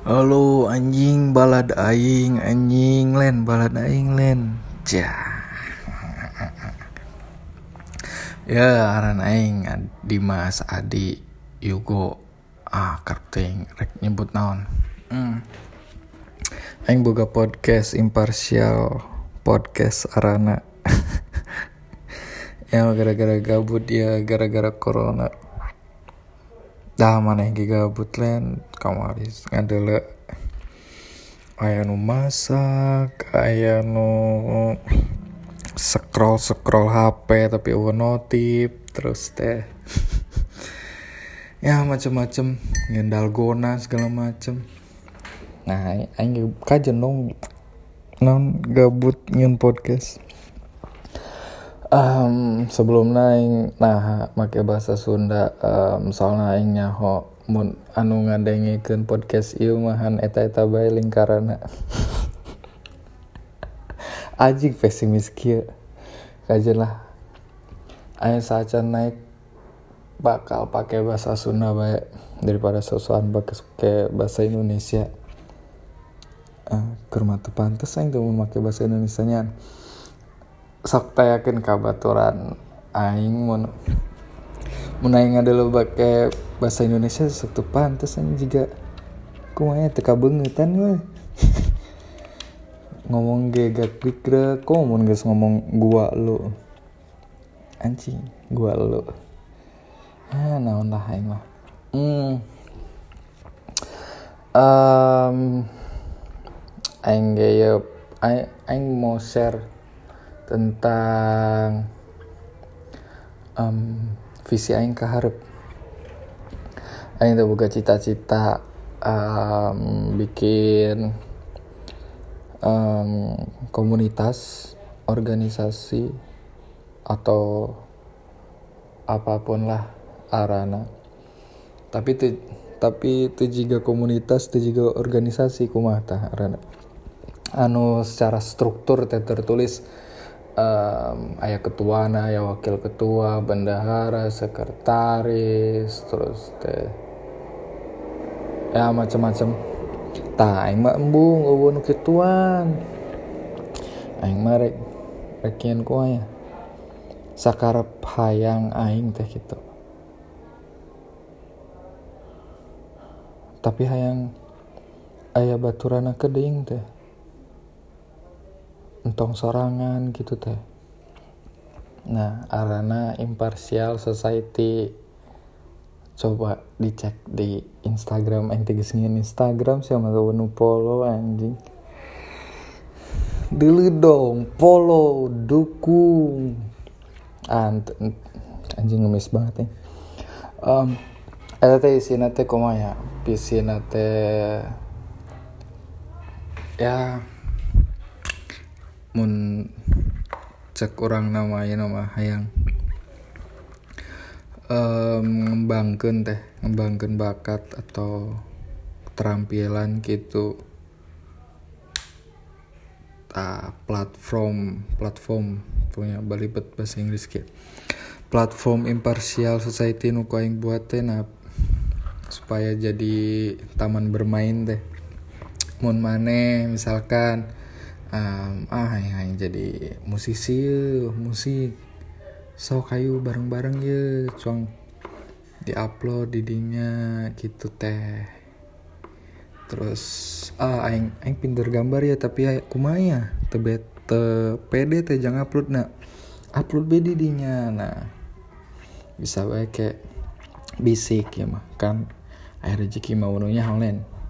Halo anjing balad aing anjing len balad aing len. Cah Ya aran aing Dimas Adi Yugo Ah karting rek nyebut naon. Hmm. Aing boga podcast imparsial Podcast arana. Ya gara-gara gabut ya gara-gara corona dah mana yang gabut len kamaris ngadele. Aya nu masak aya nu scroll scroll HP tapi eueuh notif terus teh. Ya macem-macem ngendal gona segala macem. Nah aing kajen dong non gabut nyen podcast um, sebelum naing nah make bahasa Sunda um, soalnya aing nyaho mun anu ngadengikeun podcast ieu mahan eta eta bae lingkarana. Ajik pesimis kieu. Kajen lah aing saja naik bakal pakai bahasa Sunda bae daripada sosokan pakai bahasa Indonesia. Uh, kurma pantes aing tuh make bahasa Indonesia nya sok yakin kabaturan aing mun mun aing adalah pakai bahasa Indonesia sok tuh pantes aing juga kumanya teka bengetan we? Ngomong ge gak dikrek kok mun geus ngomong gua lu? Anjing gua lu. Ah naon lah aing mah. Hmm. Um, aing ge aing, aing mau share tentang um, visi aing ke harap aing tuh buka cita-cita um, bikin um, komunitas organisasi atau apa pun lah arana. Tapi itu tapi itu juga komunitas itu juga organisasi kumata arana? Anu secara struktur tertulis um, ayah ketua na ayah wakil ketua bendahara sekretaris terus teh ya macam-macam tah aing mah embung eueuh nu kituan. Aing mah rek rekian ku aya. Sakarep hayang aing teh gitu tapi hayang ayah baturana keding teh entong sorangan gitu teh. Nah arana impartial society coba dicek di Instagram yang tiga Instagram siapa tahu nu follow anjing. Dulu dong follow dukung. Ant anjing ngemis banget ya. Um, ada teh isi nate komaya visi nate ya mun cek orang namanya nama hayang. Um, ngembangkan teh ngembangkan bakat atau keterampilan gitu ta platform platform punya balibet bahasa Inggris gitu platform impartial society nu aing buat teh nah supaya jadi taman bermain teh. Mun maneh misalkan um, ah yang jadi musisi musik. So kayu bareng-bareng ya cuang diupload didinya gitu teh. Terus ah aing aing pinter gambar ya tapi ya kumaya tebet te pede teh jangan upload nak upload be didinya nah. Bisa baik kayak bisik ya mah kan? Air rezeki mau nya online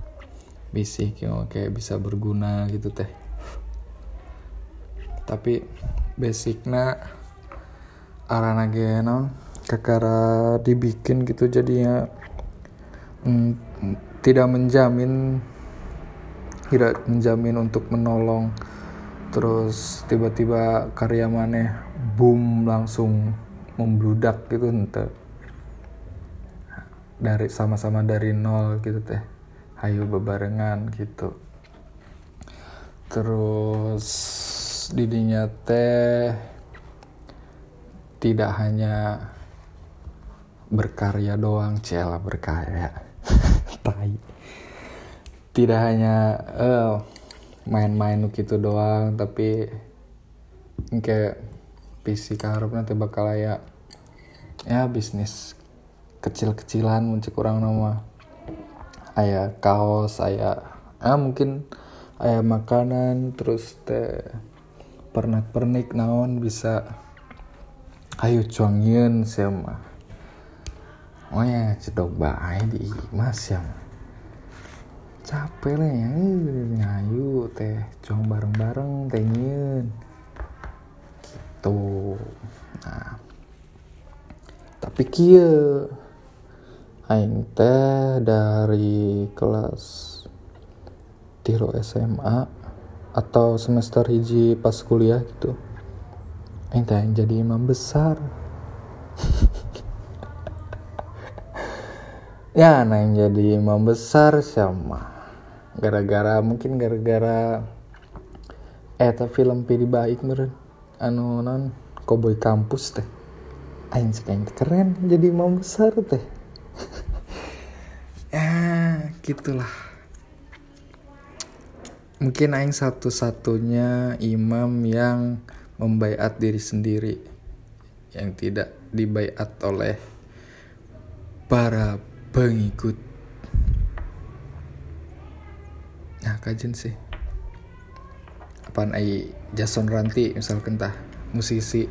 bisik ya kayak bisa berguna gitu teh tapi basicnya arana geno kakara dibikin gitu jadinya mm, tidak menjamin tidak menjamin untuk menolong. Terus tiba-tiba karya maneh boom langsung membludak gitu ente. Dari sama-sama dari nol gitu teh. Hayu bebarengan gitu. Terus didinya teh tidak hanya berkarya doang cela berkarya. Tai. Tidak hanya uh, main-main gitu doang tapi kayak PC karep nanti bakal ya ya bisnis kecil-kecilan muncul kurang nama ayah kaos ayah ah mungkin ayah makanan terus teh pernak pernik naon bisa ayo cuangin sama oh ya cedok baik di mas ya capek lah ya ngayu teh cong bareng bareng teh gitu. Nah. Tapi kia aing teh dari kelas tiro SMA atau semester hiji pas kuliah gitu. Aing teh jadi imam besar. Ya nah yang jadi imam besar sama gara-gara mungkin gara-gara eh film pilih baik meren anu non koboi kampus teh. Aing sekarang keren jadi imam besar teh. Ya gitulah mungkin aing satu-satunya imam yang membaiat diri sendiri yang tidak dibaiat oleh para pengikut. Nah kajen sih. Apaan ai Jason Ranti misalkan tah musisi.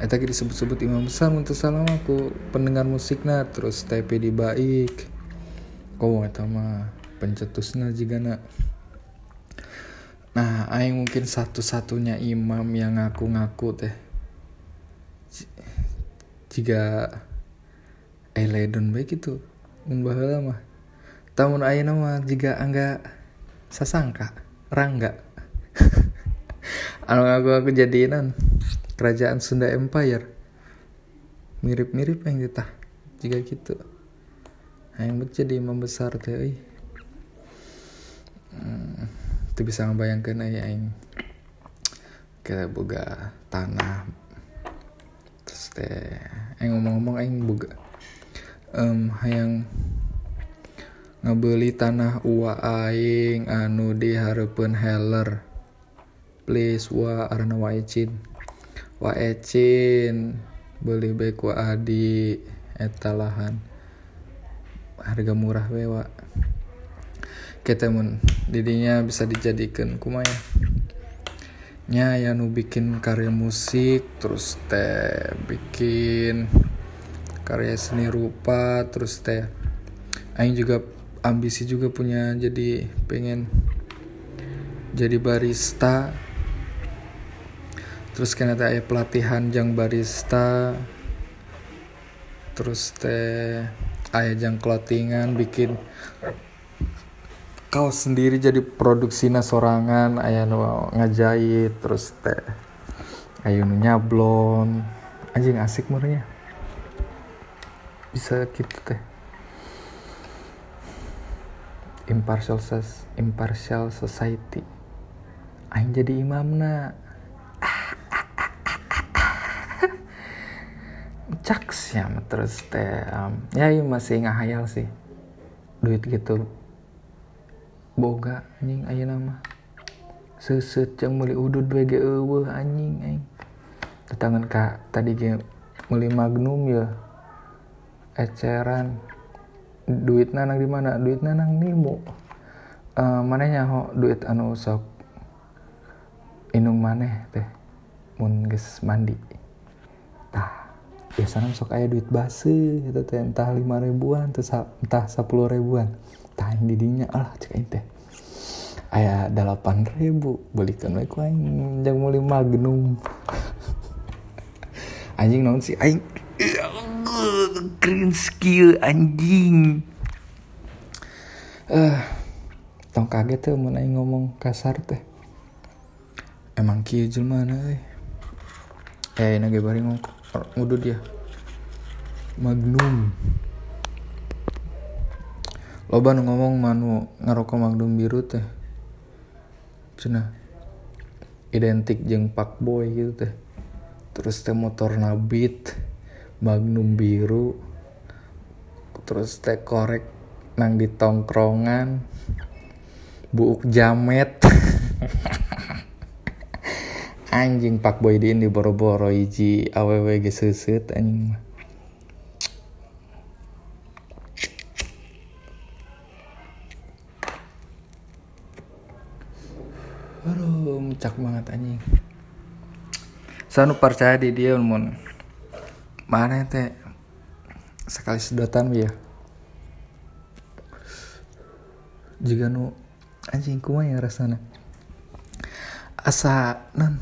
Eta eh, disebut-sebut imam besar untuk salam aku pendengar musiknya terus TP di baik kau eta mah pencetusna nak nah aing mungkin satu-satunya imam yang ngaku-ngaku teh. Jika eledon baik itu mun mah. Tamun ayeuna mah jika angga sasangka rangga. Anu aku aku jadiin kerajaan Sunda Empire. Mirip-mirip yang kita jika gitu yang jadi membesar teh hmm, itu bisa ngebayangkan ya yang kita boga tanah. Terus teh yang ngomong-ngomong yang boga um, yang ngebeli tanah uwa aing anu diharapun heller. Please wa arna wa ecin. Wa ecin beli baik wa adi eta lahan. Harga murah we wa kita mun didinya bisa dijadikan kumaya nya ya nu bikin karya musik terus teh bikin karya seni rupa terus teh aing juga ambisi juga punya jadi pengen jadi barista. Terus kena teh pelatihan jang barista. Terus teh ayah jang clothingan bikin kau sendiri jadi produksinya sorangan ayah nu ngajahit terus teh ayo nu nyablon. Anjing asik murnya bisa gitu teh. Impartial ses impartial society. Aing jadi imamna. Caks ya terus teh. Um, ya masih ngahayal sih. Duit gitu boga anjing ayo nama seset yang muli udud wege eueuh anjing aing. Tetangan kak tadi ge muli magnum ya. Eceran. Duit nanang di mana? Duit nanang nimu uh, mananya ho duit anu sok inung maneh teh. Mun geus mandi. Tah biasanya sok aya duit basi itu teh entah lima ribuan entah sepuluh ribuan tah yang didinya alah cek teh aya delapan ribu. Belikan ku aing. Jang meuli magnum anjing naon sih? Aing green skill anjing. Eh uh, tong kaget tuh mau ngomong kasar teh. Emang kieu jelema euy? Eh nage bari ngudud ya. Magnum loba nu ngomong manu ngarokok magnum biru teh cenah identik jeng pak boy gitu teh. Terus teh motor nabit magnum biru terus teh korek nang di tongkrongan buuk jamet. Anjing pak boy di boro-boro iji aww ge seuseut anjing mah Mencak banget anjing. Saya percaya di dia mun mana teh sekali sedotan ya. Jika nu anjing kumah ya rasana. Asa nan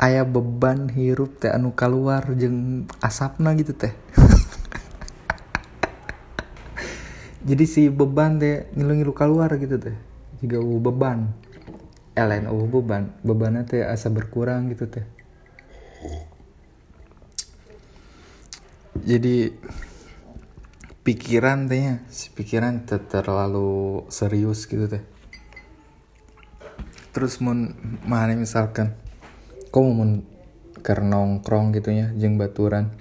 ayah beban hirup teh anu keluar jeng asapna gitu teh. Jadi si beban teh ngilu-ngilu keluar gitu teh. Jika beban oh beban bebannya teh asa berkurang gitu teh. Jadi pikiran tehnya si pikiran teh terlalu serius gitu teh. Terus mun mana misalkan kau mau ker nongkrong gitu ya jeng baturan.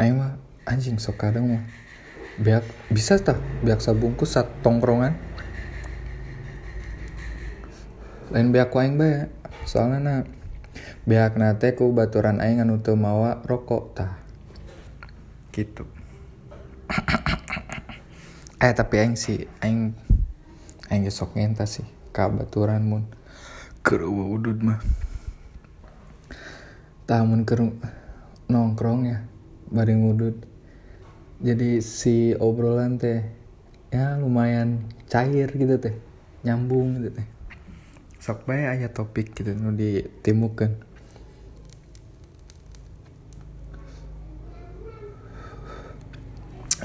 Ayo mah anjing sok kadang mah biak bisa tak biak sabungkus satu tongkrongan lain beak aing bae. Soalnya na beak nate ku baturan aing anu teu mawa rokok tah. Gitu. Eh tapi aing sih aing aing sok ngenta sih ka baturan mun. Keur udud mah. Tamun keur nongkrong ya bari ngudud. Jadi si obrolan teh ya lumayan cair gitu teh nyambung gitu teh sok bae aya topik gitu nu ditemukan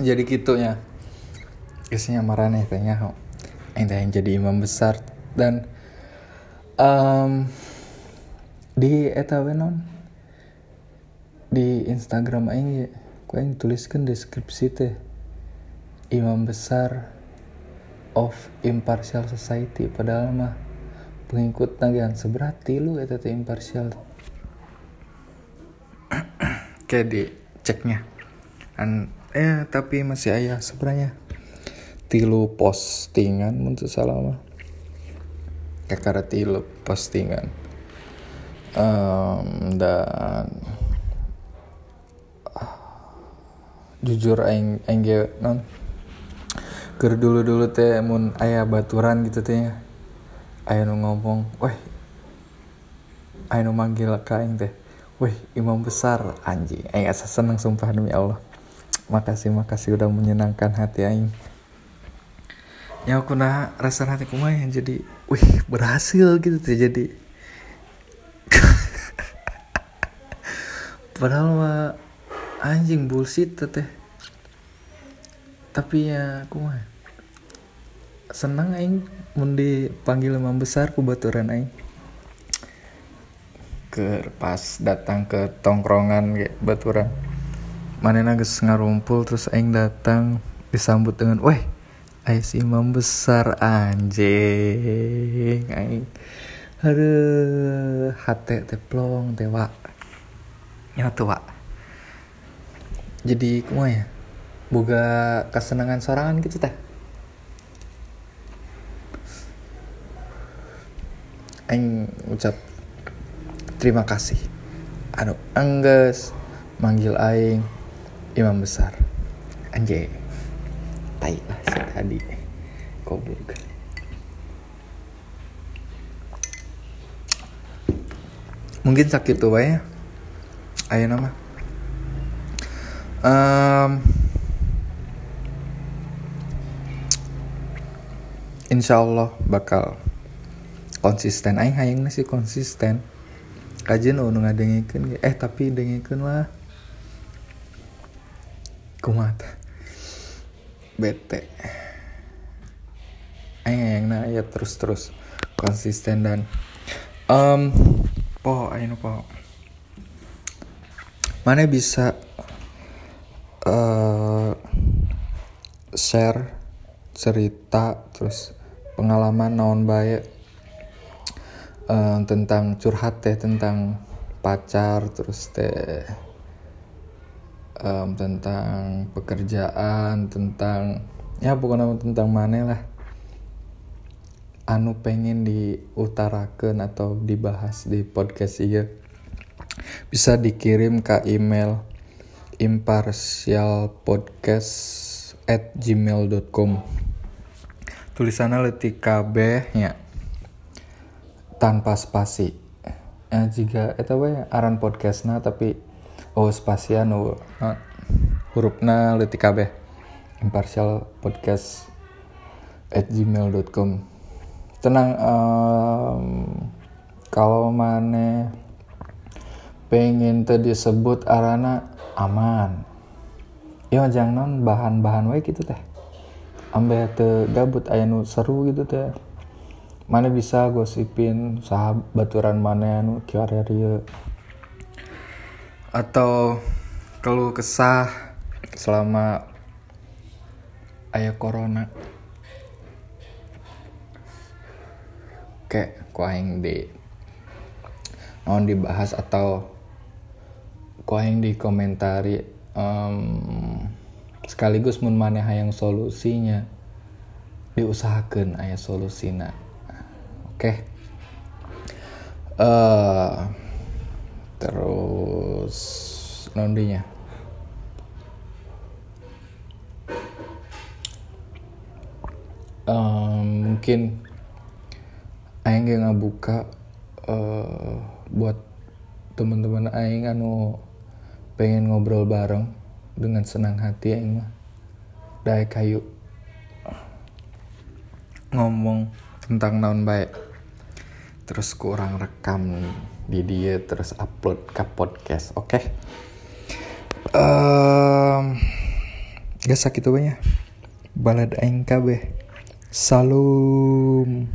jadi gitu ya isinya marane tanya yang yang jadi imam besar. Dan um, di eta non? Di Instagram aing ku aing tuliskan deskripsi teh. Imam besar of impartial society. Padahal mah pengikut nagian seberat tilu eta teh imparsial. Kayak di ceknya an eh tapi masih ayah sebenarnya. Tilu postingan untuk salah mah kakara tilu postingan. Um, dan uh, jujur aing aing non ker dulu dulu teh mun ayah baturan gitu teh ayo ngomong weh ayo manggil kain teh. Weh imam besar anjing. Aing asa seneng sumpah demi Allah. Makasih makasih udah menyenangkan hati aing. Ya aku nah rasa hati yang jadi wih berhasil gitu tuh jadi. Padahal mah anjing bullshit teh tapi ya mah senang aing mun dipanggil imam besar ku baturan aing. Ke pas datang ke tongkrongan kayak baturan. Mana geus ngarumpul terus aing datang disambut dengan weh aing si imam besar anjing aing. Aduh, hati teplong tewa ya tua jadi kumah ya? Boga kesenangan sorangan gitu teh aing ucap terima kasih. Anu angges manggil aing imam besar. Anjay tai lah si tadi goblok. Mungkin sakit tuh ya? Ayo nama. Um, insya Allah bakal konsisten. Aing hayang sih konsisten. Kajian nu ngadengikeun eh tapi dengikeun lah kumat bete. Aing hayang na ya terus terus. Konsisten dan um po aing po mana bisa uh, share cerita terus pengalaman naon baik um, tentang curhat teh tentang pacar terus teh um, tentang pekerjaan tentang ya pokoknya tentang mana lah. Anu pengen diutarakan atau dibahas di podcast iya bisa dikirim ke email impartialpodcast at gmail.com tulisannya letik KB ya tanpa spasi. Eh, jika itu we aran podcastnya tapi oh spasi anu uh, hurufna letik KB impartial podcast at gmail.com tenang um, kalau mana pengen tadi disebut arana aman. Ya jangan non bahan-bahan wae gitu teh. Ambil te gabut aya nu seru gitu teh mana bisa gosipin sahabat baturan mana nu kieu atau kalau kesah selama ayah corona? Kayak ku aing di non dibahas atau ku aing di komentari um, sekaligus mun maneh hayang solusinya diusahakan ayah solusina. oke okay. uh, eh, terus nondinya. Um, mungkin aing gak ngabuka uh, buat teman-teman aing anu pengen ngobrol bareng dengan senang hati aing mah. Dae kayu ngomong tentang naon baik terus kurang rekam di dia terus upload ke podcast oke? Okay? um, gak sakit banyak balad aing kabeh. Salam